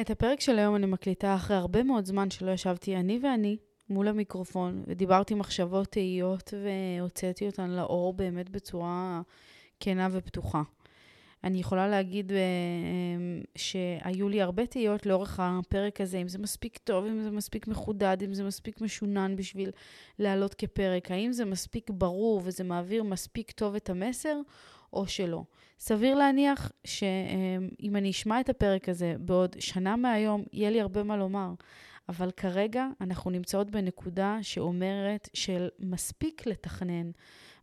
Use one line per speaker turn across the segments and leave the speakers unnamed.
את הפרק של היום אני מקליטה אחרי הרבה מאוד זמן שלא ישבתי אני ואני מול המיקרופון, ודיברתי מחשבות תהיות והוצאתי אותן לאור באמת בצורה כנה ופתוחה. אני יכולה להגיד אה, שהיו לי הרבה תהיות לאורך הפרק הזה, אם זה מספיק טוב, אם זה מספיק מחודד, אם זה מספיק משונן בשביל לעלות כפרק, האם זה מספיק ברור וזה מעביר מספיק טוב את המסר, או שלא. סביר להניח שאם אני אשמע את הפרק הזה בעוד שנה מהיום, יהיה לי הרבה מה לומר. אבל כרגע אנחנו נמצאות בנקודה שאומרת של מספיק לתכנן,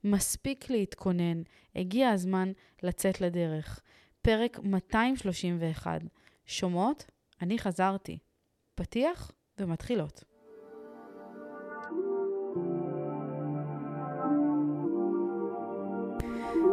מספיק להתכונן, הגיע הזמן לצאת לדרך. פרק 231. שומעות? אני חזרתי. פתיח ומתחילות.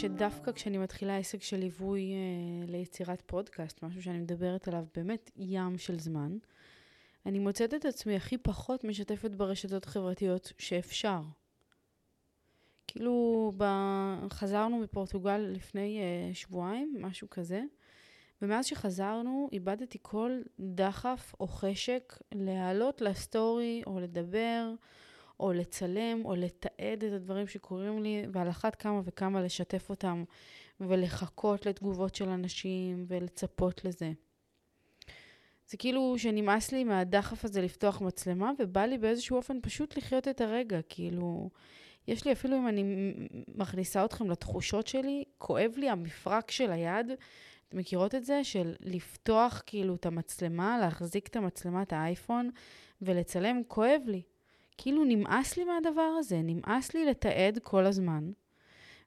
שדווקא כשאני מתחילה עסק של ליווי אה, ליצירת פודקאסט, משהו שאני מדברת עליו באמת ים של זמן, אני מוצאת את עצמי הכי פחות משתפת ברשתות החברתיות שאפשר. כאילו, ב... חזרנו מפורטוגל לפני אה, שבועיים, משהו כזה, ומאז שחזרנו איבדתי כל דחף או חשק להעלות לסטורי או לדבר. או לצלם, או לתעד את הדברים שקורים לי, ועל אחת כמה וכמה לשתף אותם, ולחכות לתגובות של אנשים, ולצפות לזה. זה כאילו שנמאס לי מהדחף הזה לפתוח מצלמה, ובא לי באיזשהו אופן פשוט לחיות את הרגע, כאילו... יש לי אפילו אם אני מכניסה אתכם לתחושות שלי, כואב לי המפרק של היד. אתם מכירות את זה? של לפתוח כאילו את המצלמה, להחזיק את המצלמת האייפון ולצלם, כואב לי. כאילו נמאס לי מהדבר הזה, נמאס לי לתעד כל הזמן.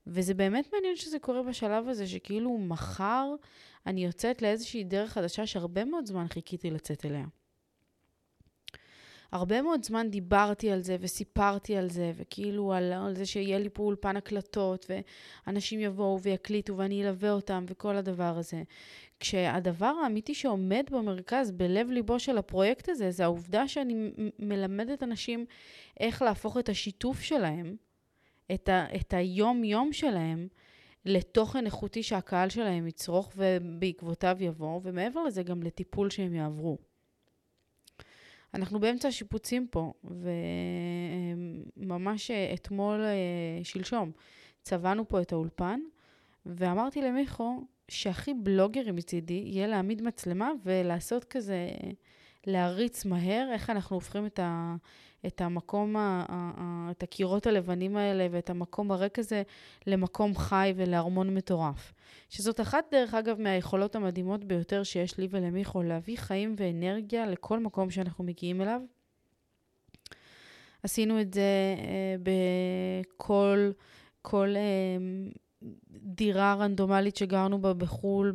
וזה באמת מעניין שזה קורה בשלב הזה, שכאילו מחר אני יוצאת לאיזושהי דרך חדשה שהרבה מאוד זמן חיכיתי לצאת אליה. הרבה מאוד זמן דיברתי על זה וסיפרתי על זה, וכאילו על, על זה שיהיה לי פה אולפן הקלטות, ואנשים יבואו ויקליטו ואני אלווה אותם וכל הדבר הזה. כשהדבר האמיתי שעומד במרכז, בלב ליבו של הפרויקט הזה, זה העובדה שאני מלמדת אנשים איך להפוך את השיתוף שלהם, את, ה, את היום-יום שלהם, לתוכן איכותי שהקהל שלהם יצרוך ובעקבותיו יבוא, ומעבר לזה גם לטיפול שהם יעברו. אנחנו באמצע השיפוצים פה, וממש אתמול, אה, שלשום, צבענו פה את האולפן, ואמרתי למיכו שהכי בלוגרי מצידי יהיה להעמיד מצלמה ולעשות כזה, להריץ מהר איך אנחנו הופכים את, ה, את המקום, ה, ה, את הקירות הלבנים האלה ואת המקום הריק הזה למקום חי ולארמון מטורף. שזאת אחת, דרך אגב, מהיכולות המדהימות ביותר שיש לי ולמיכו, להביא חיים ואנרגיה לכל מקום שאנחנו מגיעים אליו. עשינו את זה אה, בכל כל, אה, דירה רנדומלית שגרנו בה בחו"ל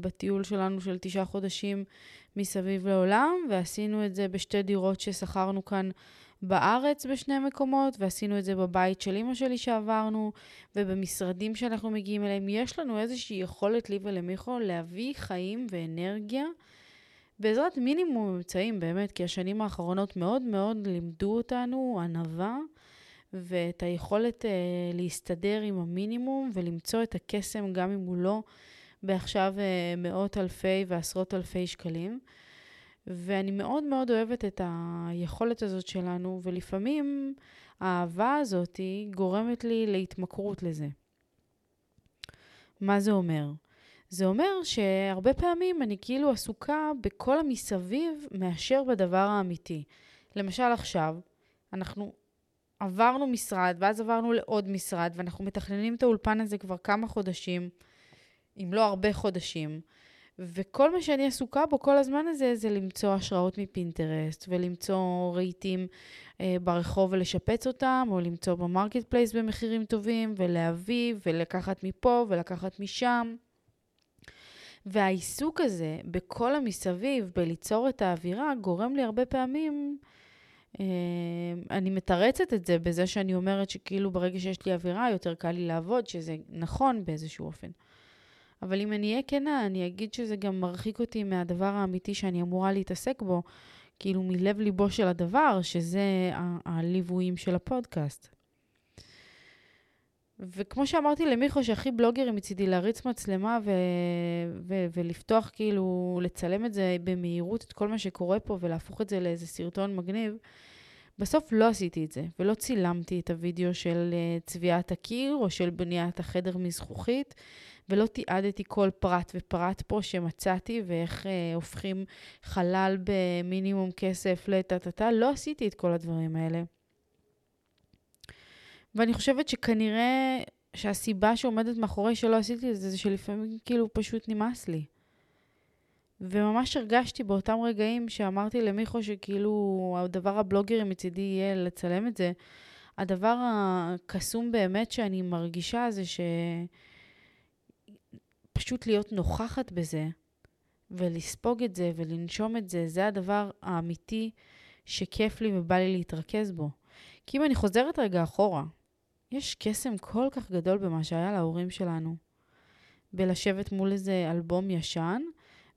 בטיול שלנו של תשעה חודשים מסביב לעולם, ועשינו את זה בשתי דירות ששכרנו כאן בארץ בשני מקומות, ועשינו את זה בבית של אימא שלי שעברנו, ובמשרדים שאנחנו מגיעים אליהם. יש לנו איזושהי יכולת, לי ולמיכו, להביא חיים ואנרגיה בעזרת מינימום אמצעים, באמת, כי השנים האחרונות מאוד מאוד לימדו אותנו ענווה. ואת היכולת uh, להסתדר עם המינימום ולמצוא את הקסם גם אם הוא לא בעכשיו uh, מאות אלפי ועשרות אלפי שקלים. ואני מאוד מאוד אוהבת את היכולת הזאת שלנו, ולפעמים האהבה הזאת גורמת לי להתמכרות לזה. מה זה אומר? זה אומר שהרבה פעמים אני כאילו עסוקה בכל המסביב מאשר בדבר האמיתי. למשל עכשיו, אנחנו עברנו משרד, ואז עברנו לעוד משרד, ואנחנו מתכננים את האולפן הזה כבר כמה חודשים, אם לא הרבה חודשים. וכל מה שאני עסוקה בו כל הזמן הזה זה למצוא השראות מפינטרסט ולמצוא רהיטים אה, ברחוב ולשפץ אותם, או למצוא ב Marketplace במחירים טובים ולהביא ולקחת מפה ולקחת משם. והעיסוק הזה בכל המסביב, בליצור את האווירה, גורם לי הרבה פעמים, אני מתרצת את זה בזה שאני אומרת שכאילו ברגע שיש לי אווירה, יותר קל לי לעבוד, שזה נכון באיזשהו אופן. אבל אם אני אהיה כנה, אני אגיד שזה גם מרחיק אותי מהדבר האמיתי שאני אמורה להתעסק בו, כאילו מלב ליבו של הדבר, שזה הליוויים של הפודקאסט. וכמו שאמרתי למיכו, שהכי בלוגרים מצידי להריץ מצלמה ו- ו- ולפתוח, כאילו, לצלם את זה במהירות, את כל מה שקורה פה, ולהפוך את זה לאיזה סרטון מגניב, בסוף לא עשיתי את זה, ולא צילמתי את הוידאו של uh, צביעת הקיר, או של בניית החדר מזכוכית, ולא תיעדתי כל פרט ופרט פה שמצאתי, ואיך uh, הופכים חלל במינימום כסף לטה-טה-טה, לא עשיתי את כל הדברים האלה. ואני חושבת שכנראה שהסיבה שעומדת מאחורי שלא עשיתי את זה, זה שלפעמים כאילו פשוט נמאס לי. וממש הרגשתי באותם רגעים שאמרתי למיכו שכאילו הדבר הבלוגרי מצידי יהיה לצלם את זה. הדבר הקסום באמת שאני מרגישה זה שפשוט להיות נוכחת בזה ולספוג את זה ולנשום את זה, זה הדבר האמיתי שכיף לי ובא לי להתרכז בו. כי אם אני חוזרת רגע אחורה, יש קסם כל כך גדול במה שהיה להורים שלנו. בלשבת מול איזה אלבום ישן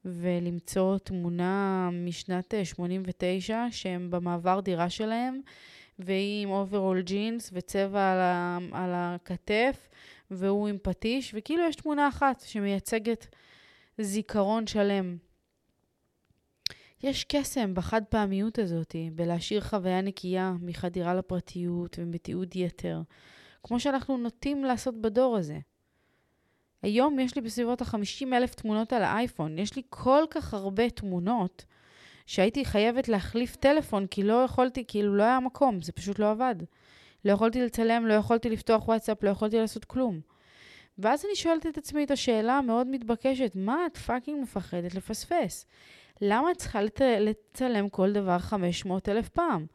ולמצוא תמונה משנת 89 אה, שהם במעבר דירה שלהם, והיא עם אוברול ג'ינס וצבע על, ה, על הכתף, והוא עם פטיש, וכאילו יש תמונה אחת שמייצגת זיכרון שלם. יש קסם בחד פעמיות הזאת, בלהשאיר חוויה נקייה מחדירה לפרטיות ומתיעוד יתר. כמו שאנחנו נוטים לעשות בדור הזה. היום יש לי בסביבות ה-50 אלף תמונות על האייפון. יש לי כל כך הרבה תמונות שהייתי חייבת להחליף טלפון כי לא יכולתי, כאילו לא היה מקום, זה פשוט לא עבד. לא יכולתי לצלם, לא יכולתי לפתוח וואטסאפ, לא יכולתי לעשות כלום. ואז אני שואלת את עצמי את השאלה המאוד מתבקשת, מה את fucking מפחדת לפספס? למה את צריכה. לצלם כל דבר 500 אלף פעם?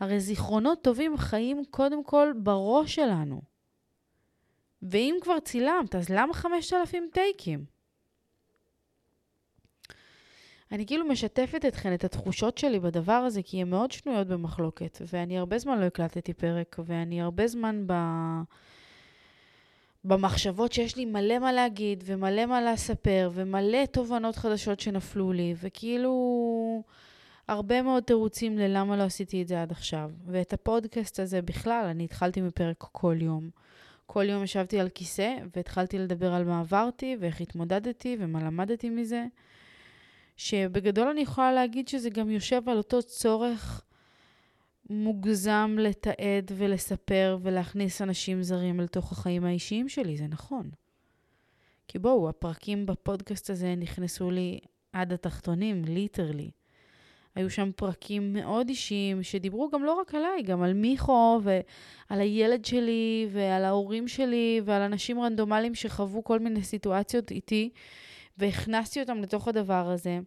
הרי זיכרונות טובים חיים קודם כל בראש שלנו. ואם כבר צילמת, אז למה 5,000 טייקים? אני כאילו משתפת אתכן את התחושות שלי בדבר הזה, כי הן מאוד שנויות במחלוקת, ואני הרבה זמן לא הקלטתי פרק, ואני הרבה זמן ב... במחשבות שיש לי מלא מה להגיד, ומלא מה לספר, ומלא תובנות חדשות שנפלו לי, וכאילו... הרבה מאוד תירוצים ללמה לא עשיתי את זה עד עכשיו. ואת הפודקאסט הזה בכלל, אני התחלתי מפרק כל יום. כל יום ישבתי על כיסא והתחלתי לדבר על מה עברתי ואיך התמודדתי ומה למדתי מזה. שבגדול אני יכולה להגיד שזה גם יושב על אותו צורך מוגזם לתעד ולספר ולהכניס אנשים זרים לתוך החיים האישיים שלי, זה נכון. כי בואו, הפרקים בפודקאסט הזה נכנסו לי עד התחתונים, ליטרלי. היו שם פרקים מאוד אישיים שדיברו גם לא רק עליי, גם על מיכו ועל הילד שלי ועל ההורים שלי ועל אנשים רנדומליים שחוו כל מיני סיטואציות איתי, והכנסתי אותם לתוך הדבר הזה.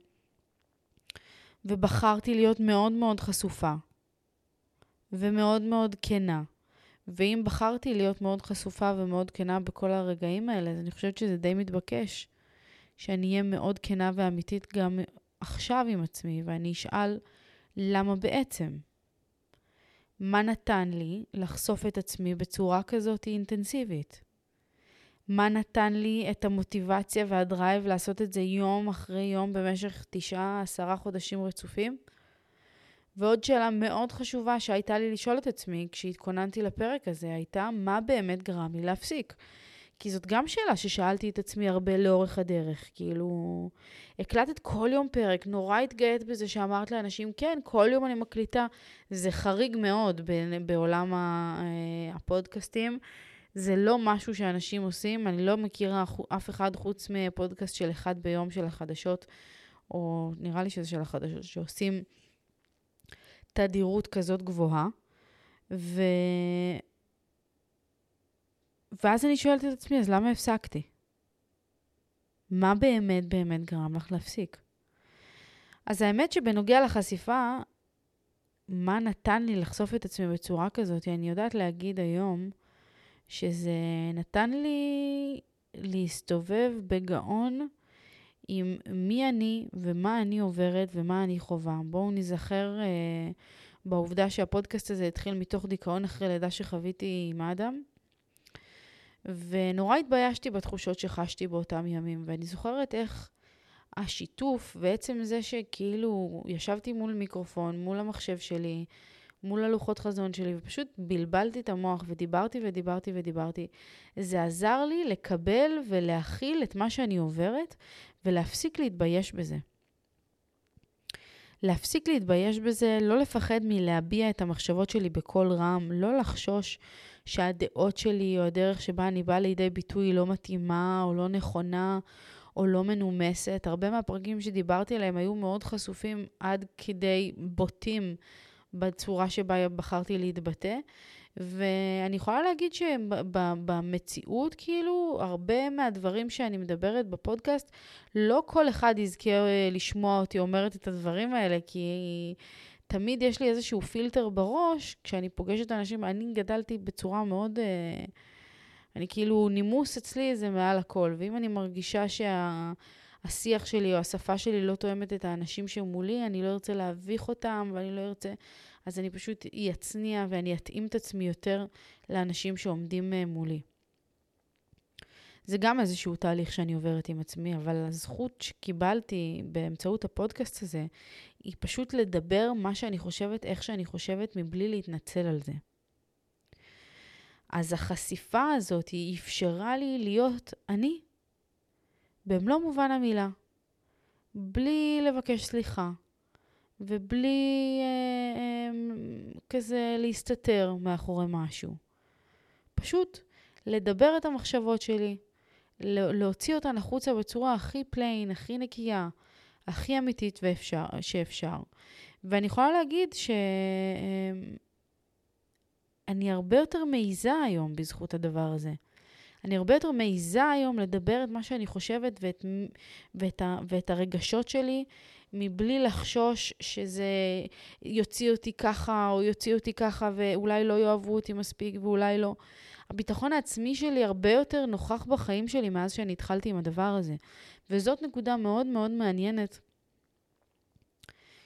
ובחרתי להיות מאוד מאוד חשופה ומאוד מאוד כנה. ואם בחרתי להיות מאוד חשופה ומאוד כנה בכל הרגעים האלה, אז אני חושבת שזה די מתבקש שאני אהיה מאוד כנה ואמיתית גם עכשיו עם עצמי ואני אשאל למה בעצם. מה נתן לי לחשוף את עצמי בצורה כזאת אינטנסיבית? מה נתן לי את המוטיבציה והדרייב לעשות את זה יום אחרי יום במשך תשעה, עשרה חודשים רצופים? ועוד שאלה מאוד חשובה שהייתה לי לשאול את עצמי כשהתכוננתי לפרק הזה, הייתה מה באמת גרם לי להפסיק? כי זאת גם שאלה ששאלתי את עצמי הרבה לאורך הדרך. כאילו, הקלטת כל יום פרק, נורא התגאית בזה שאמרת לאנשים, כן, כל יום אני מקליטה. זה חריג מאוד בעולם אה, הפודקאסטים. זה לא משהו שאנשים עושים, אני לא מכירה אף אחד חוץ מפודקאסט של אחד ביום של החדשות, או נראה לי שזה של החדשות, שעושים תדירות כזאת גבוהה. ו... ואז אני שואלת את עצמי, אז למה הפסקתי? מה באמת באמת גרם לך להפסיק? אז האמת שבנוגע לחשיפה, מה נתן לי לחשוף את עצמי בצורה כזאת, אני יודעת להגיד היום שזה נתן לי להסתובב בגאון עם מי אני ומה אני עוברת ומה אני חווה. בואו נזכר אה, בעובדה שהפודקאסט הזה התחיל מתוך דיכאון אחרי לידה שחוויתי עם אדם. ונורא התביישתי בתחושות שחשתי באותם ימים, ואני זוכרת איך השיתוף, ועצם זה שכאילו ישבתי מול מיקרופון, מול המחשב שלי, מול הלוחות חזון שלי, ופשוט בלבלתי את המוח ודיברתי ודיברתי ודיברתי. זה עזר לי לקבל ולהכיל את מה שאני עוברת ולהפסיק להתבייש בזה. להפסיק להתבייש בזה, לא לפחד מלהביע את המחשבות שלי בקול רם, לא לחשוש שהדעות שלי או הדרך שבה אני באה לידי ביטוי לא מתאימה או לא נכונה או לא מנומסת. הרבה מהפרקים שדיברתי עליהם היו מאוד חשופים עד כדי בוטים בצורה שבה בחרתי להתבטא. ואני יכולה להגיד שבמציאות, כאילו, הרבה מהדברים שאני מדברת בפודקאסט, לא כל אחד יזכה אה, לשמוע אותי אומרת את הדברים האלה, כי תמיד יש לי איזשהו פילטר בראש, כשאני פוגשת אנשים, אני גדלתי בצורה מאוד... אה, אני כאילו, נימוס אצלי זה מעל הכל, ואם אני מרגישה שה... שלי או השפה שלי לא תואמת את האנשים שמולי, אני לא ארצה להביך אותם ואני לא ארצה... אז אני פשוט אצניע ואני אתאים את עצמי יותר לאנשים שעומדים אה, מולי. זה גם איזשהו תהליך שאני עוברת עם עצמי, אבל הזכות שקיבלתי באמצעות הפודקאסט הזה, היא פשוט לדבר מה שאני חושבת, איך שאני חושבת, מבלי להתנצל על זה. אז החשיפה הזאת, היא אפשרה לי להיות אני, במלוא מובן המילה, בלי לבקש סליחה, ובלי אה, אה, כזה להסתתר מאחורי משהו. פשוט לדבר את המחשבות שלי, להוציא אותן החוצה בצורה הכי plain, הכי נקייה, הכי אמיתית ואפשר, שאפשר. ואני יכולה להגיד שאני אמ, הרבה יותר מעיזה היום בזכות הדבר הזה. אני הרבה יותר מעיזה היום לדבר את מה שאני חושבת ואת, ואת, ה, ואת הרגשות שלי, מבלי לחשוש שזה יוציא אותי ככה או יוציא אותי ככה ואולי לא יאהבו אותי מספיק ואולי לא. הביטחון העצמי שלי הרבה יותר נוכח בחיים שלי מאז שאני התחלתי עם הדבר הזה. וזאת נקודה מאוד מאוד מעניינת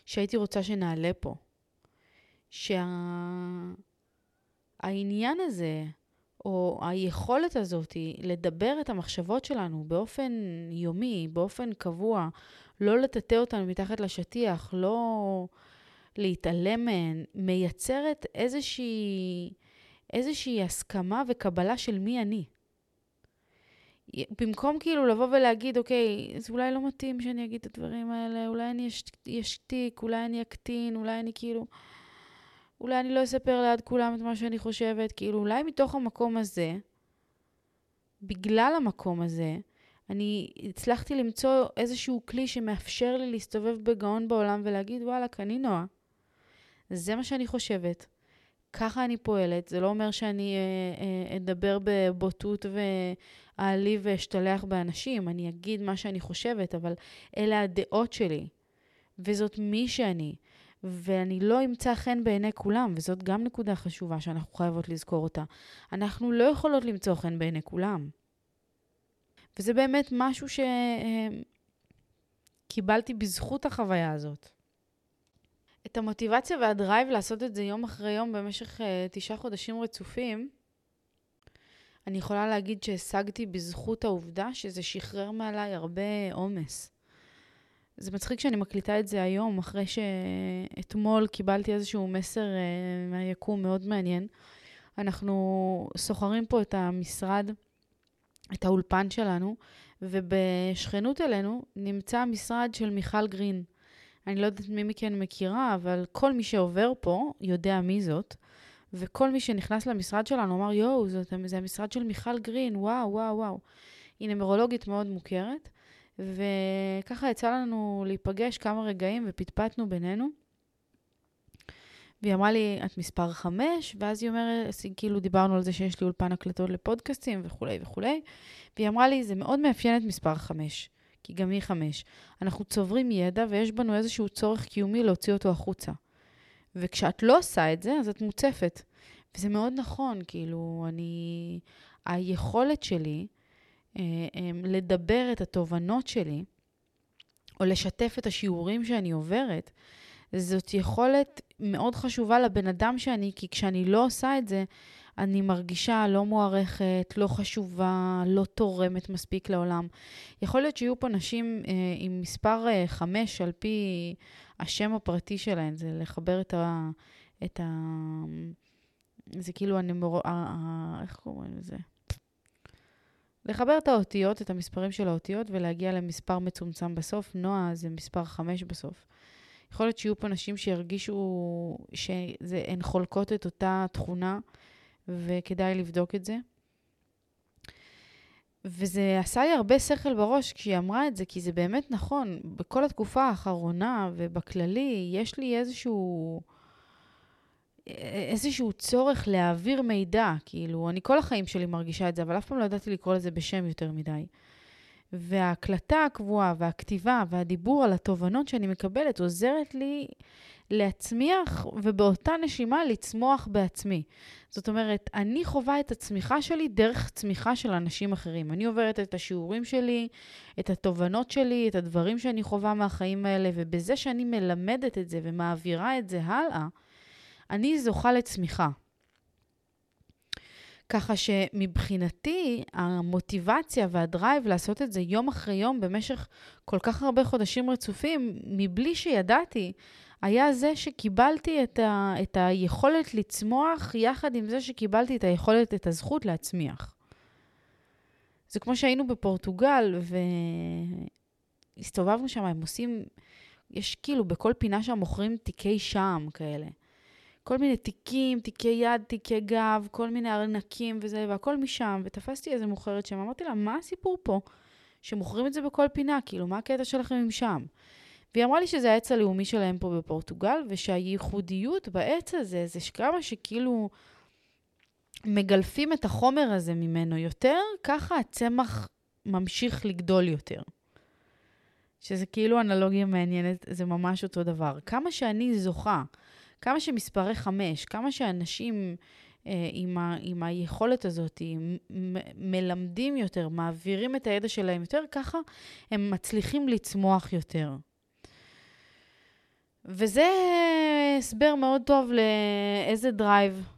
שהייתי רוצה שנעלה פה. שהעניין שה... הזה, או היכולת הזאת לדבר את המחשבות שלנו באופן יומי, באופן קבוע, לא לטאטא אותן מתחת לשטיח, לא להתעלם מהן, מייצרת איזושהי, איזושהי הסכמה וקבלה של מי אני. במקום כאילו לבוא ולהגיד, אוקיי, זה אולי לא מתאים שאני אגיד את הדברים האלה, אולי אני אשתיק, אולי אני אקטין, אולי אני כאילו... אולי אני לא אספר ליד כולם את מה שאני חושבת, כאילו אולי מתוך המקום הזה, בגלל המקום הזה, אני הצלחתי למצוא איזשהו כלי שמאפשר לי להסתובב בגאון בעולם ולהגיד, וואלה, אני נועה. זה מה שאני חושבת. ככה אני פועלת. זה לא אומר שאני אה, אה, אדבר בבוטות ואעליב ואשתלח באנשים. אני אגיד מה שאני חושבת, אבל אלה הדעות שלי. וזאת מי שאני. ואני לא אמצא חן בעיני כולם, וזאת גם נקודה חשובה שאנחנו חייבות לזכור אותה. אנחנו לא יכולות למצוא חן בעיני כולם. וזה באמת משהו שקיבלתי בזכות החוויה הזאת. את המוטיבציה והדרייב לעשות את זה יום אחרי יום במשך uh, תשעה חודשים רצופים, אני יכולה להגיד שהשגתי בזכות העובדה שזה שחרר מעליי הרבה עומס. זה מצחיק שאני מקליטה את זה היום, אחרי שאתמול קיבלתי איזשהו מסר uh, מהיקום מאוד מעניין. אנחנו סוחרים פה את המשרד את האולפן שלנו, ובשכנות אלינו נמצא המשרד של מיכל גרין. אני לא יודעת מי מכן מכירה, אבל כל מי שעובר פה יודע מי זאת, וכל מי שנכנס למשרד שלנו אמר, יואו, זאת, זה המשרד של מיכל גרין, וואו, וואו, וואו. היא נמרולוגית מאוד מוכרת, וככה יצא לנו להיפגש כמה רגעים ופטפטנו בינינו. והיא אמרה לי, את מספר חמש, ואז היא אומרת, כאילו דיברנו על זה שיש לי אולפן הקלטות לפודקאסטים וכולי וכולי, והיא אמרה לי, זה מאוד מאפיין את מספר חמש, כי גם היא חמש. אנחנו צוברים ידע ויש בנו איזשהו צורך קיומי להוציא אותו החוצה. וכשאת לא עושה את זה, אז את מוצפת. וזה מאוד נכון, כאילו, אני... היכולת שלי אה, אה, לדבר את התובנות שלי, או לשתף את השיעורים שאני עוברת. זאת יכולת מאוד חשובה לבן אדם שאני, כי כשאני לא עושה את זה, אני מרגישה לא מוערכת, לא חשובה, לא תורמת מספיק לעולם. יכול להיות שיהיו פה נשים אה, עם מספר אה, חמש על פי השם הפרטי שלהן, זה לחבר את ה... את ה... זה כאילו הנמור... איך קוראים לזה? לחבר את האותיות, את המספרים של האותיות, ולהגיע למספר מצומצם בסוף. נועה זה מספר חמש בסוף. יכול להיות שיהיו פה נשים שירגישו שהן חולקות את אותה תכונה, וכדאי לבדוק את זה. וזה עשה לי הרבה שכל בראש כשהיא אמרה את זה, כי זה באמת נכון. בכל התקופה האחרונה ובכללי, יש לי איזשהו... איזשהו צורך להעביר מידע, כאילו, אני כל החיים שלי מרגישה את זה, אבל אף פעם לא ידעתי לקרוא לזה בשם יותר מדי. וההקלטה הקבועה והכתיבה והדיבור על התובנות שאני מקבלת עוזרת לי להצמיח ובאותה נשימה לצמוח בעצמי. זאת אומרת, אני חווה את הצמיחה שלי דרך צמיחה של אנשים אחרים. אני עוברת את השיעורים שלי, את התובנות שלי, את הדברים שאני חווה מהחיים האלה, ובזה שאני מלמדת את זה ומעבירה את זה הלאה, אני זוכה לצמיחה. ככה שמבחינתי, המוטיבציה והדרייב לעשות את זה יום אחרי יום במשך כל כך הרבה חודשים רצופים, מבלי שידעתי, היה זה שקיבלתי את, ה, את היכולת לצמוח, יחד עם זה שקיבלתי את היכולת, את הזכות להצמיח. זה כמו שהיינו בפורטוגל, והסתובבנו שם, הם עושים, יש כאילו בכל פינה שם מוכרים תיקי שעם כאלה. כל מיני תיקים, תיקי יד, תיקי גב, כל מיני ארנקים וזה, והכל משם, ותפסתי איזה מוכרת שם, אמרתי לה, מה הסיפור פה? שמוכרים את זה בכל פינה, כאילו, מה הקטע שלכם עם שם? והיא אמרה לי שזה העץ הלאומי שלהם פה בפורטוגל, ושהייחודיות בעץ הזה, זה כמה שכאילו מגלפים את החומר הזה ממנו יותר, ככה הצמח ממשיך לגדול יותר. שזה כאילו אנלוגיה מעניינת, זה ממש אותו דבר. כמה שאני זוכה כמה שמספרי חמש, כמה שאנשים אה, עם, ה, עם היכולת הזאת מ- מלמדים יותר, מעבירים את הידע שלהם יותר, ככה הם מצליחים לצמוח יותר. וזה הסבר מאוד טוב לאיזה drive,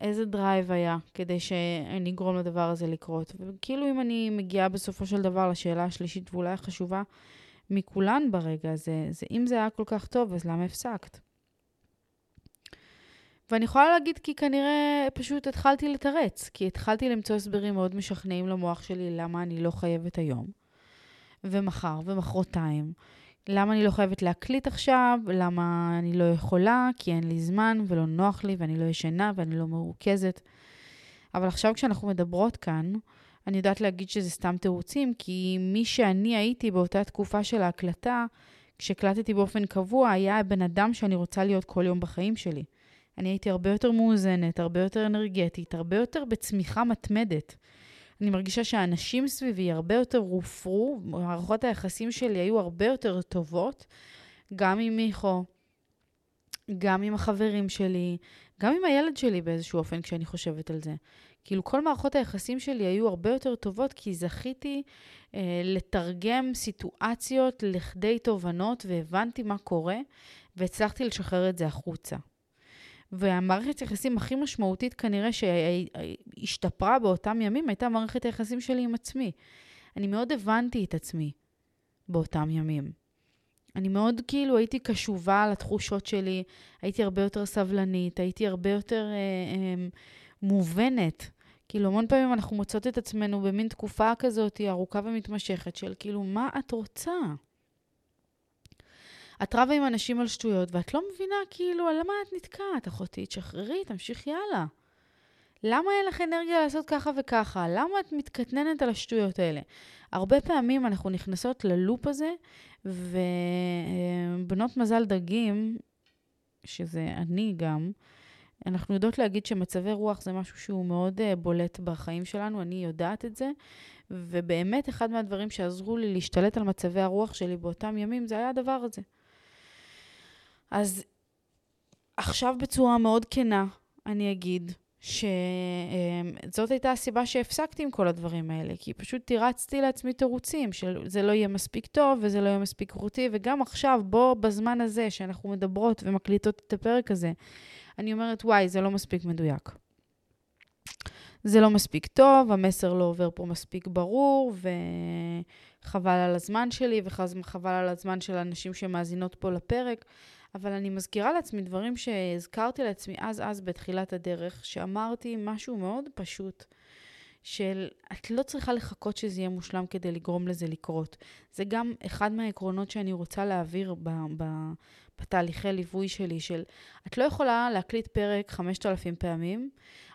איזה drive היה כדי שאני אגרום לדבר הזה לקרות. וכאילו אם אני מגיעה בסופו של דבר לשאלה השלישית ואולי החשובה מכולן ברגע הזה, זה אם זה היה כל כך טוב, אז למה הפסקת? ואני יכולה להגיד כי כנראה פשוט התחלתי לתרץ, כי התחלתי למצוא הסברים מאוד משכנעים למוח שלי למה אני לא חייבת היום, ומחר, ומחרתיים. למה אני לא חייבת להקליט עכשיו, למה אני לא יכולה, כי אין לי זמן ולא נוח לי ואני לא ישנה ואני לא מרוכזת. אבל עכשיו כשאנחנו מדברות כאן, אני יודעת להגיד שזה סתם תירוצים, כי מי שאני הייתי באותה תקופה של ההקלטה, כשהקלטתי באופן קבוע, היה הבן אדם שאני רוצה להיות כל יום בחיים שלי. אני הייתי הרבה יותר מאוזנת, הרבה יותר אנרגטית, הרבה יותר בצמיחה מתמדת. אני מרגישה שהאנשים סביבי הרבה יותר הופרו, מערכות היחסים שלי היו הרבה יותר טובות, גם עם מיכו, גם עם החברים שלי, גם עם הילד שלי באיזשהו אופן כשאני חושבת על זה. כאילו כל מערכות היחסים שלי היו הרבה יותר טובות כי זכיתי אה, לתרגם סיטואציות לכדי תובנות והבנתי מה קורה והצלחתי לשחרר את זה החוצה. והמערכת היחסים הכי משמעותית כנראה שהשתפרה באותם ימים הייתה מערכת היחסים שלי עם עצמי. אני מאוד הבנתי את עצמי באותם ימים. אני מאוד כאילו הייתי קשובה לתחושות שלי, הייתי הרבה יותר סבלנית, הייתי הרבה יותר אה, אה, מובנת. כאילו, המון פעמים אנחנו מוצאות את עצמנו במין תקופה כזאת ארוכה ומתמשכת של כאילו, מה את רוצה? את רבה עם אנשים על שטויות, ואת לא מבינה כאילו, על למה את נתקעת, אחותי? תשחררי, תמשיכי הלאה. למה אין לך אנרגיה לעשות ככה וככה? למה את מתקטננת על השטויות האלה? הרבה פעמים אנחנו נכנסות ללופ הזה, ובנות מזל דגים, שזה אני גם, אנחנו יודעות להגיד שמצבי רוח זה משהו שהוא מאוד uh, בולט בחיים שלנו, אני יודעת את זה, ובאמת אחד מהדברים שעזרו לי להשתלט על מצבי הרוח שלי באותם ימים, זה היה הדבר הזה. אז עכשיו בצורה מאוד כנה, אני אגיד שזאת הייתה הסיבה שהפסקתי עם כל הדברים האלה, כי פשוט תירצתי לעצמי תירוצים, שזה לא יהיה מספיק טוב וזה לא יהיה מספיק רותי, וגם עכשיו, בוא, בזמן הזה שאנחנו מדברות ומקליטות את הפרק הזה, אני אומרת, וואי, זה לא מספיק מדויק. זה לא מספיק טוב, המסר לא עובר פה מספיק ברור, וחבל על הזמן שלי, וחבל על הזמן של האנשים שמאזינות פה לפרק. אבל אני מזכירה לעצמי דברים שהזכרתי לעצמי אז-אז בתחילת הדרך, שאמרתי משהו מאוד פשוט, של את לא צריכה לחכות שזה יהיה מושלם כדי לגרום לזה לקרות. זה גם אחד מהעקרונות שאני רוצה להעביר ב, ב, בתהליכי ליווי שלי, של את לא יכולה להקליט פרק 5,000 פעמים,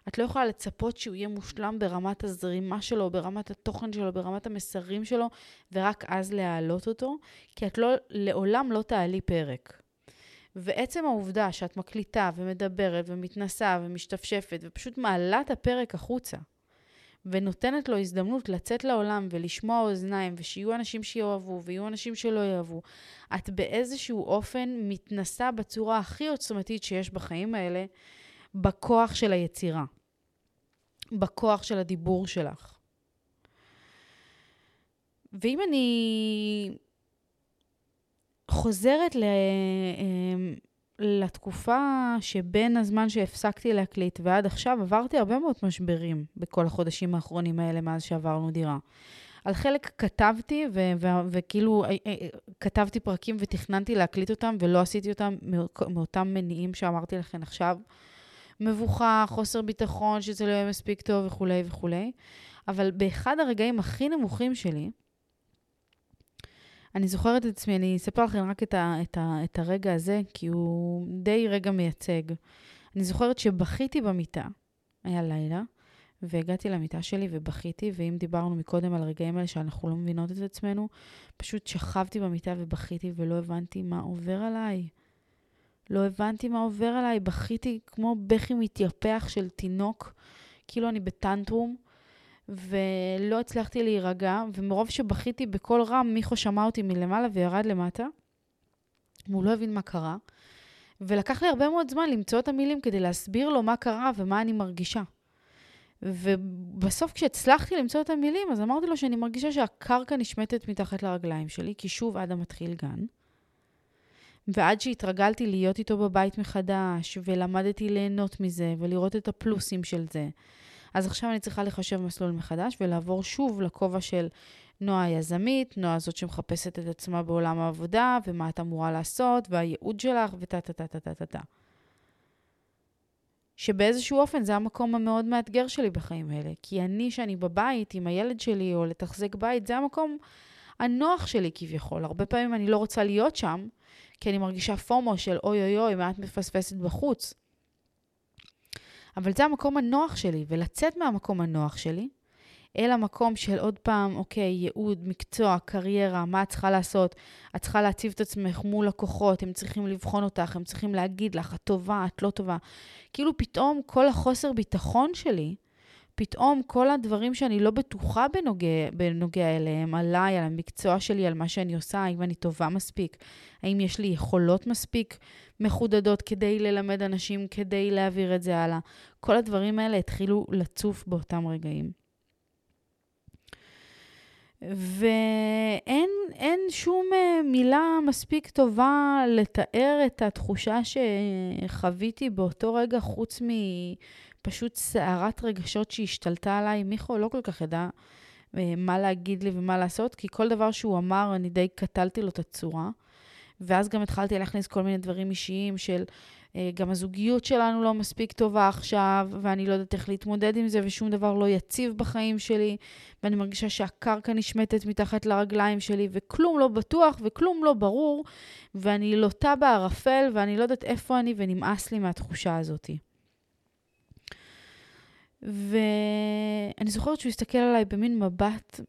את לא יכולה לצפות שהוא יהיה מושלם ברמת הזרימה שלו, ברמת התוכן שלו, ברמת המסרים שלו, ורק אז להעלות אותו, כי את לא, לעולם לא תעלי פרק. ועצם העובדה שאת מקליטה ומדברת ומתנסה ומשתפשפת ופשוט מעלה את הפרק החוצה, ונותנת לו הזדמנות לצאת לעולם ולשמוע אוזניים, ושיהיו אנשים שיאהבו ויהיו אנשים שלא יאהבו, את באיזשהו אופן מתנסה בצורה הכי עוצמתית שיש בחיים האלה, בכוח של היצירה, בכוח של הדיבור שלך. ואם אני חוזרת ל... אמ, לתקופה שבין הזמן שהפסקתי להקליט ועד עכשיו, עברתי הרבה מאוד משברים בכל החודשים האחרונים האלה מאז שעברנו דירה. על חלק כתבתי, ו- ו- וכאילו אה, אה, כתבתי פרקים ותכננתי להקליט אותם, ולא עשיתי אותם מאותם מניעים שאמרתי לכם עכשיו. מבוכה, חוסר ביטחון, שזה לא יהיה מספיק טוב וכולי וכולי. אבל באחד הרגעים הכי נמוכים שלי, אני זוכרת את עצמי, אני אספר לכם רק את, ה, את, ה, את הרגע הזה, כי הוא די רגע מייצג. אני זוכרת שבכיתי במיטה, היה לילה, והגעתי למיטה שלי ובכיתי, ואם דיברנו מקודם על הרגעים האלה שאנחנו לא מבינות את עצמנו, פשוט שכבתי במיטה ובכיתי ולא הבנתי מה עובר עליי. לא הבנתי מה עובר עליי, בכיתי כמו בכי מתייפח של תינוק, כאילו אני בטנטרום. ולא הצלחתי להירגע, ומרוב שבכיתי בקול רם, מיכו שמע אותי מלמעלה וירד למטה. והוא לא הבין מה קרה. ולקח לי הרבה מאוד זמן למצוא את המילים כדי להסביר לו מה קרה ומה אני מרגישה. ובסוף כשהצלחתי למצוא את המילים, אז אמרתי לו שאני מרגישה שהקרקע נשמטת מתחת לרגליים שלי, כי שוב אדם מתחיל גן. ועד שהתרגלתי להיות איתו בבית מחדש, ולמדתי ליהנות מזה, ולראות את הפלוסים של זה, אז עכשיו אני צריכה לחשב מסלול מחדש ולעבור שוב לכובע של נועה היזמית, נועה זאת שמחפשת את עצמה בעולם העבודה, ומה את אמורה לעשות, והייעוד שלך, ותה תה תה תה תה תה תה. שבאיזשהו אופן זה המקום המאוד מאתגר שלי בחיים האלה. כי אני, שאני בבית עם הילד שלי, או לתחזק בית, זה המקום הנוח שלי כביכול. הרבה פעמים אני לא רוצה להיות שם, כי אני מרגישה פומו של אוי אוי אוי, מה את מפספסת בחוץ. אבל זה המקום הנוח שלי, ולצאת מהמקום הנוח שלי, אל המקום של עוד פעם, אוקיי, ייעוד, מקצוע, קריירה, מה את צריכה לעשות? את צריכה להציב את עצמך מול לקוחות, הם צריכים לבחון אותך, הם צריכים להגיד לך, את טובה, את לא טובה. כאילו פתאום כל החוסר ביטחון שלי, פתאום כל הדברים שאני לא בטוחה בנוגע, בנוגע אליהם, עליי, על המקצוע שלי, על מה שאני עושה, האם אני טובה מספיק, האם יש לי יכולות מספיק מחודדות כדי ללמד אנשים, כדי להעביר את זה הלאה. כל הדברים האלה התחילו לצוף באותם רגעים. ואין שום אה, מילה מספיק טובה לתאר את התחושה שחוויתי באותו רגע, חוץ מפשוט סערת רגשות שהשתלטה עליי. מיכו לא כל כך ידע אה, מה להגיד לי ומה לעשות, כי כל דבר שהוא אמר, אני די קטלתי לו את הצורה. ואז גם התחלתי להכניס כל מיני דברים אישיים של גם הזוגיות שלנו לא מספיק טובה עכשיו, ואני לא יודעת איך להתמודד עם זה, ושום דבר לא יציב בחיים שלי, ואני מרגישה שהקרקע נשמטת מתחת לרגליים שלי, וכלום לא בטוח וכלום לא ברור, ואני לוטה בערפל, ואני לא יודעת איפה אני, ונמאס לי מהתחושה הזאת. ואני זוכרת שהוא הסתכל עליי במין מבט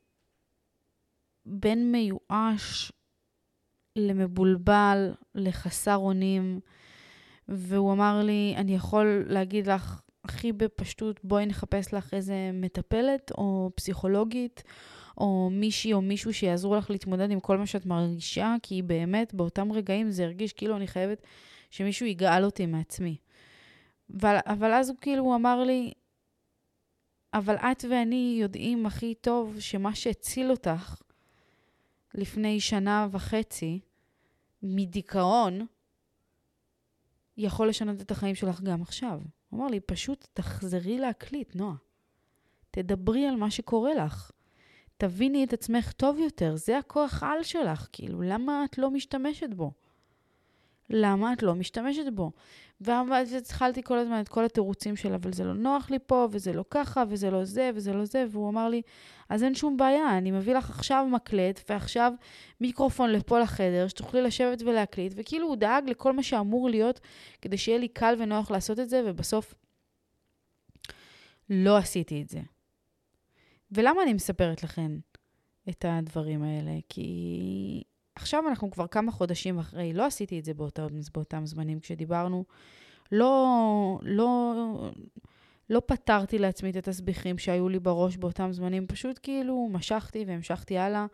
בין מיואש למבולבל, לחסר אונים, והוא אמר לי, אני יכול להגיד לך הכי בפשטות, בואי נחפש לך איזה מטפלת או פסיכולוגית, או מישהי או מישהו שיעזרו לך להתמודד עם כל מה שאת מרגישה, כי באמת באותם רגעים זה הרגיש כאילו אני חייבת שמישהו יגאל אותי מעצמי. אבל, אבל אז הוא כאילו, אמר לי, אבל את ואני יודעים הכי טוב שמה שהציל אותך לפני שנה וחצי מדיכאון, יכול לשנות את החיים שלך גם עכשיו. הוא אמר לי, פשוט תחזרי להקליט, נועה. תדברי על מה שקורה לך. תביני את עצמך טוב יותר, זה הכוח על שלך, כאילו, למה את לא משתמשת בו? למה את לא משתמשת בו? ואז התחלתי כל הזמן את כל התירוצים של, אבל זה לא נוח לי פה, וזה לא ככה, וזה לא זה, וזה לא זה, והוא אמר לי, אז אין שום בעיה, אני מביא לך עכשיו מקלט, ועכשיו מיקרופון לפה לחדר, שתוכלי לשבת ולהקליט, וכאילו הוא דאג לכל מה שאמור להיות, כדי שיהיה לי קל ונוח לעשות את זה, ובסוף לא עשיתי את זה. ולמה אני מספרת לכם את הדברים האלה? כי עכשיו אנחנו כבר כמה חודשים אחרי, לא עשיתי את זה באותם, באותם זמנים כשדיברנו. לא, לא, לא פתרתי לעצמי את התסביכים שהיו לי בראש באותם זמנים, פשוט כאילו משכתי והמשכתי הלאה.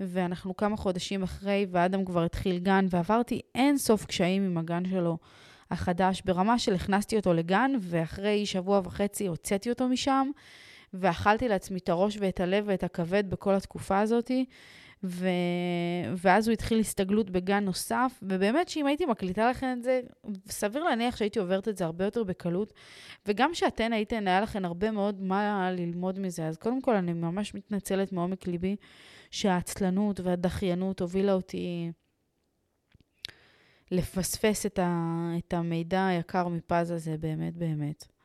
ואנחנו כמה חודשים אחרי, ואדם כבר התחיל גן, ועברתי אין סוף קשיים עם הגן שלו החדש, ברמה של הכנסתי אותו לגן, ואחרי שבוע וחצי הוצאתי אותו משם, ואכלתי לעצמי את הראש ואת הלב ואת הכבד בכל התקופה הזאתי. ו... ואז הוא התחיל הסתגלות בגן נוסף, ובאמת שאם הייתי מקליטה לכם את זה, סביר להניח שהייתי עוברת את זה הרבה יותר בקלות, וגם שאתן הייתן, היה לכם הרבה מאוד מה ללמוד מזה. אז קודם כל, אני ממש מתנצלת מעומק ליבי שהעצלנות והדחיינות הובילה אותי לפספס את, ה... את המידע היקר מפז הזה, באמת, באמת.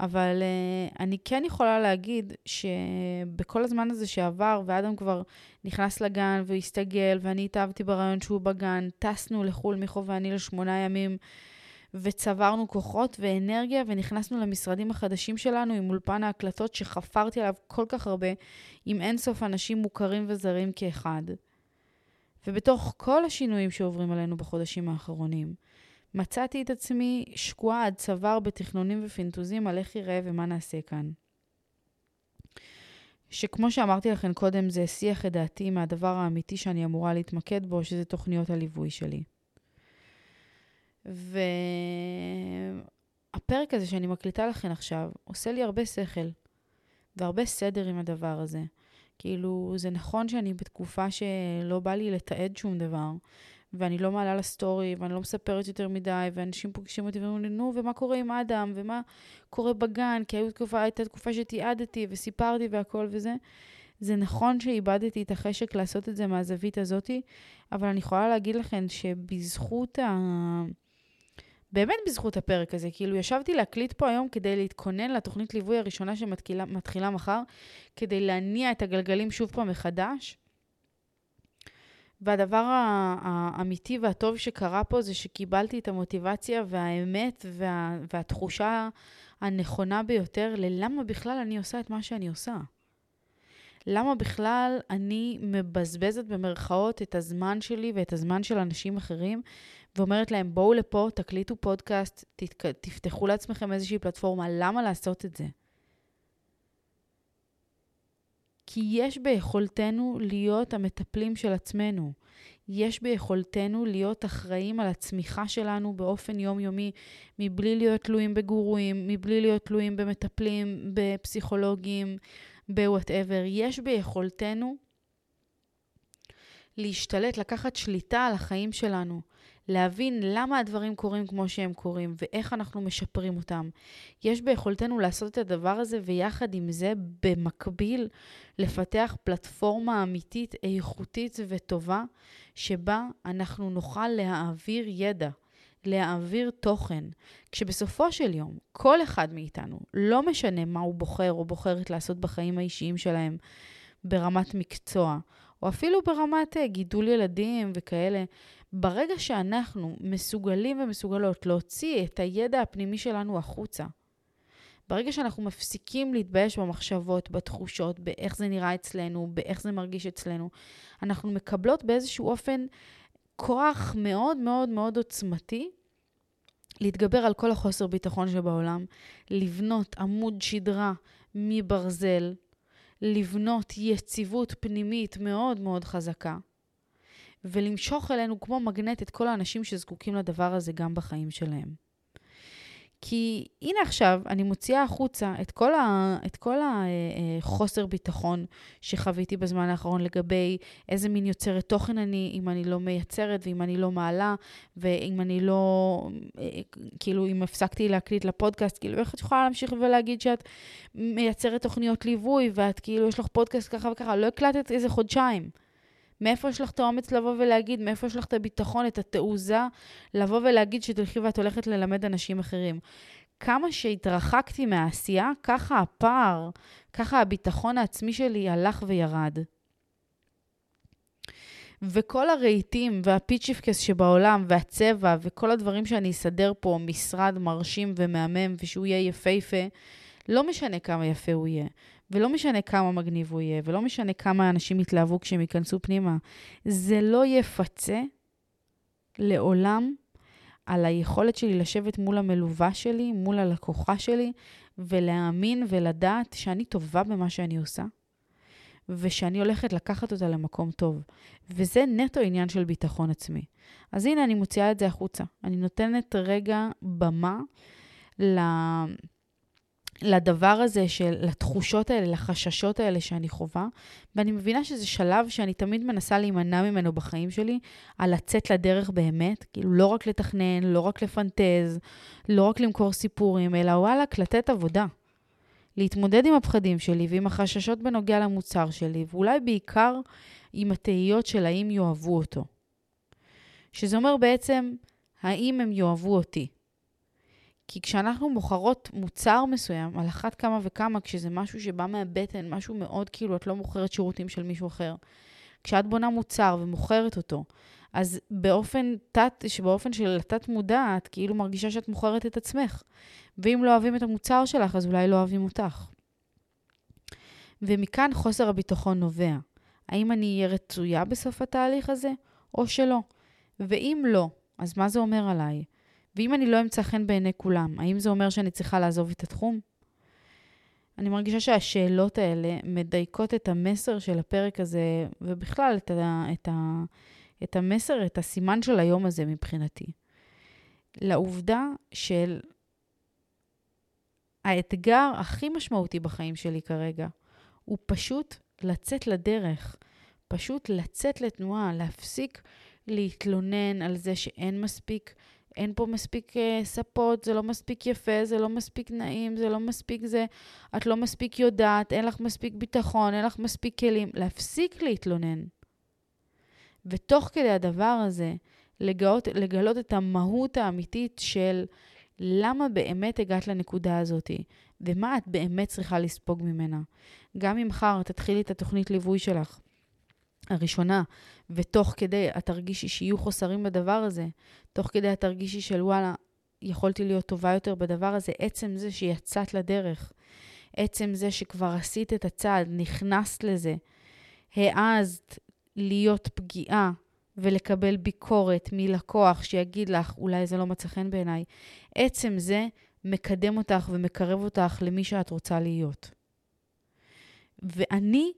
אבל uh, אני כן יכולה להגיד שבכל הזמן הזה שעבר, ואדם כבר נכנס לגן והסתגל, ואני התאהבתי ברעיון שהוא בגן, טסנו לחו"ל מיכו ואני לשמונה ימים, וצברנו כוחות ואנרגיה, ונכנסנו למשרדים החדשים שלנו עם אולפן ההקלטות שחפרתי עליו כל כך הרבה, עם אינסוף אנשים מוכרים וזרים כאחד. ובתוך כל השינויים שעוברים עלינו בחודשים האחרונים, מצאתי את עצמי שקועה עד צוואר בתכנונים ופינטוזים על איך יראה ומה נעשה כאן. שכמו שאמרתי לכם קודם, זה הסיח את דעתי מהדבר האמיתי שאני אמורה להתמקד בו, שזה תוכניות הליווי שלי. והפרק הזה שאני מקליטה לכם עכשיו, עושה לי הרבה שכל והרבה סדר עם הדבר הזה. כאילו, זה נכון שאני בתקופה שלא בא לי לתעד שום דבר, ואני לא מעלה לסטורי, ואני לא מספרת יותר מדי, ואנשים פוגשים אותי ואומרים לי, נו, ומה קורה עם אדם, ומה קורה בגן, כי היו תקופה, הייתה תקופה שתיעדתי וסיפרתי והכל וזה. זה נכון שאיבדתי את החשק לעשות את זה מהזווית הזאתי, אבל אני יכולה להגיד לכם שבזכות ה... באמת בזכות הפרק הזה, כאילו ישבתי להקליט פה היום כדי להתכונן לתוכנית ליווי הראשונה שמתחילה מחר, כדי להניע את הגלגלים שוב פעם מחדש. והדבר האמיתי והטוב שקרה פה זה שקיבלתי את המוטיבציה והאמת וה, והתחושה הנכונה ביותר ללמה בכלל אני עושה את מה שאני עושה. למה בכלל אני מבזבזת במרכאות את הזמן שלי ואת הזמן של אנשים אחרים ואומרת להם, בואו לפה, תקליטו פודקאסט. תפתחו לעצמכם איזושהי פלטפורמה, למה לעשות את זה? כי יש ביכולתנו להיות המטפלים של עצמנו. יש ביכולתנו להיות אחראים על הצמיחה שלנו באופן יומיומי, מבלי להיות תלויים בגורואים, מבלי להיות תלויים במטפלים, בפסיכולוגים, בוואטאבר. יש ביכולתנו להשתלט, לקחת שליטה על החיים שלנו, להבין למה הדברים קורים כמו שהם קורים ואיך אנחנו משפרים אותם. יש ביכולתנו לעשות את הדבר הזה ויחד עם זה, במקביל, לפתח פלטפורמה אמיתית, איכותית וטובה, שבה אנחנו נוכל להעביר ידע. להעביר תוכן, כשבסופו של יום, כל אחד מאיתנו, לא משנה מה הוא בוחר או בוחרת לעשות בחיים האישיים שלהם ברמת מקצוע, או אפילו ברמת אה, גידול ילדים וכאלה, ברגע שאנחנו מסוגלים ומסוגלות להוציא את הידע הפנימי שלנו החוצה, ברגע שאנחנו מפסיקים להתבייש במחשבות, בתחושות, באיך זה נראה אצלנו, באיך זה מרגיש אצלנו, אנחנו מקבלות באיזשהו אופן כוח מאוד מאוד מאוד עוצמתי להתגבר על כל החוסר ביטחון שבעולם, לבנות עמוד שדרה מברזל, לבנות יציבות פנימית מאוד מאוד חזקה, ולמשוך אלינו כמו מגנט את כל האנשים שזקוקים לדבר הזה גם בחיים שלהם. כי הנה עכשיו, אני מוציאה החוצה את כל, ה, את כל החוסר ביטחון שחוויתי בזמן האחרון לגבי איזה מין יוצרת תוכן אני, אם אני לא מייצרת ואם אני לא מעלה, ואם אני לא, כאילו, אם הפסקתי להקליט לפודקאסט, כאילו, איך את יכולה להמשיך ולהגיד שאת מייצרת תוכניות ליווי, ואת כאילו, יש לך פודקאסט ככה וככה, לא הקלטת איזה חודשיים. מאיפה יש לך את האומץ לבוא ולהגיד, מאיפה יש לך את הביטחון, את התעוזה, לבוא ולהגיד שתלכי ואת הולכת ללמד אנשים אחרים. כמה שהתרחקתי מהעשייה, ככה הפער, ככה הביטחון העצמי שלי הלך וירד. וכל הרהיטים והפיצ'יפקס שבעולם והצבע וכל הדברים שאני אסדר פה, משרד מרשים ומהמם ושהוא יהיה יפהפה, לא משנה כמה יפה הוא יהיה. ולא משנה כמה מגניב הוא יהיה, ולא משנה כמה אנשים יתלהבו כשהם ייכנסו פנימה, זה לא יפצה לעולם על היכולת שלי לשבת מול המלווה שלי, מול הלקוחה שלי, ולהאמין ולדעת שאני טובה במה שאני עושה, ושאני הולכת לקחת אותה למקום טוב. וזה נטו עניין של ביטחון עצמי. אז הנה, אני מוציאה את זה החוצה. אני נותנת רגע במה ל... לדבר הזה, של, לתחושות האלה, לחששות האלה שאני חווה, ואני מבינה שזה שלב שאני תמיד מנסה להימנע ממנו בחיים שלי, על לצאת לדרך באמת, כאילו לא רק לתכנן, לא רק לפנטז, לא רק למכור סיפורים, אלא וואלכ, לתת עבודה. להתמודד עם הפחדים שלי ועם החששות בנוגע למוצר שלי, ואולי בעיקר עם התהיות של האם יאהבו אותו. שזה אומר בעצם, האם הם יאהבו אותי. כי כשאנחנו מוכרות מוצר מסוים, על אחת כמה וכמה, כשזה משהו שבא מהבטן, משהו מאוד כאילו, את לא מוכרת שירותים של מישהו אחר. כשאת בונה מוצר ומוכרת אותו, אז באופן תת, שבאופן של התת מודע, את כאילו מרגישה שאת מוכרת את עצמך. ואם לא אוהבים את המוצר שלך, אז אולי לא אוהבים אותך. ומכאן חוסר הביטחון נובע. האם אני אהיה רצויה בסוף התהליך הזה, או שלא? ואם לא, אז מה זה אומר עליי? ואם אני לא אמצא חן בעיני כולם, האם זה אומר שאני צריכה לעזוב את התחום? אני מרגישה שהשאלות האלה מדייקות את המסר של הפרק הזה, ובכלל את, ה, את, ה, את המסר, את הסימן של היום הזה מבחינתי. לעובדה של האתגר הכי משמעותי בחיים שלי כרגע, הוא פשוט לצאת לדרך, פשוט לצאת לתנועה, להפסיק להתלונן על זה שאין מספיק אין פה מספיק uh, ספות, זה לא מספיק יפה, זה לא מספיק נעים, זה לא מספיק זה, את לא מספיק יודעת, אין לך מספיק ביטחון, אין לך מספיק כלים. להפסיק להתלונן. ותוך כדי הדבר הזה, לגלות, לגלות את המהות האמיתית של למה באמת הגעת לנקודה הזאת, ומה את באמת צריכה לספוג ממנה. גם אם מחר תתחילי את התוכנית ליווי שלך, הראשונה, ותוך כדי את תרגישי שיהיו חוסרים בדבר הזה, תוך כדי את תרגישי של וואלה, יכולתי להיות טובה יותר בדבר הזה, עצם זה שיצאת לדרך, עצם זה שכבר עשית את הצעד, נכנסת לזה, העזת להיות פגיעה ולקבל ביקורת מלקוח שיגיד לך, אולי זה לא מצא חן בעיניי, עצם זה מקדם אותך ומקרב אותך למי שאת רוצה להיות. ואני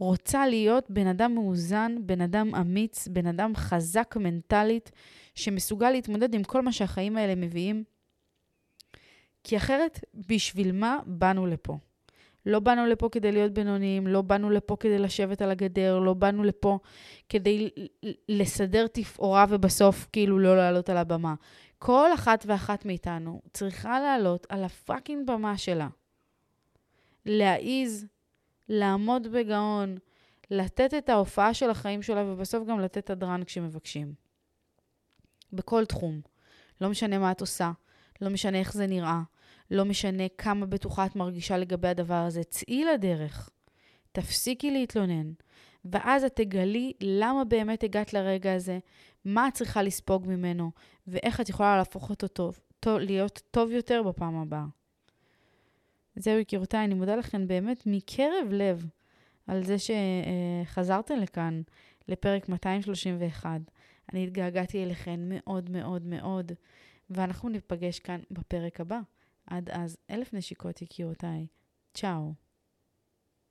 רוצה להיות בן אדם מאוזן, בן אדם אמיץ, בן אדם חזק מנטלית, שמסוגל להתמודד עם כל מה שהחיים האלה מביאים. כי אחרת, בשביל מה באנו לפה? לא באנו לפה כדי להיות בינוניים, לא באנו לפה כדי לשבת על הגדר, לא באנו לפה כדי לסדר תפאורה ובסוף כאילו לא לעלות על הבמה. כל אחת ואחת מאיתנו צריכה לעלות על הפאקינג במה שלה. להעיז לעמוד בגאון, לתת את ההופעה של החיים שלה, ובסוף גם לתת הדרן כשמבקשים. בכל תחום. לא משנה מה את עושה, לא משנה איך זה נראה, לא משנה כמה בטוחה את מרגישה לגבי הדבר הזה. צאי לדרך. תפסיקי להתלונן. ואז את תגלי למה באמת הגעת לרגע הזה, מה את צריכה לספוג ממנו, ואיך את יכולה להפוך אותו טוב, להיות טוב יותר בפעם הבאה. זהו, יקירותיי, אני מודה לכם באמת מקרב לב על זה שחזרתם לכאן לפרק 231. אני התגעגעתי אליכן מאוד מאוד מאוד, ואנחנו ניפגש כאן בפרק הבא. עד אז, אלף נשיקות יקירותיי. צ'או.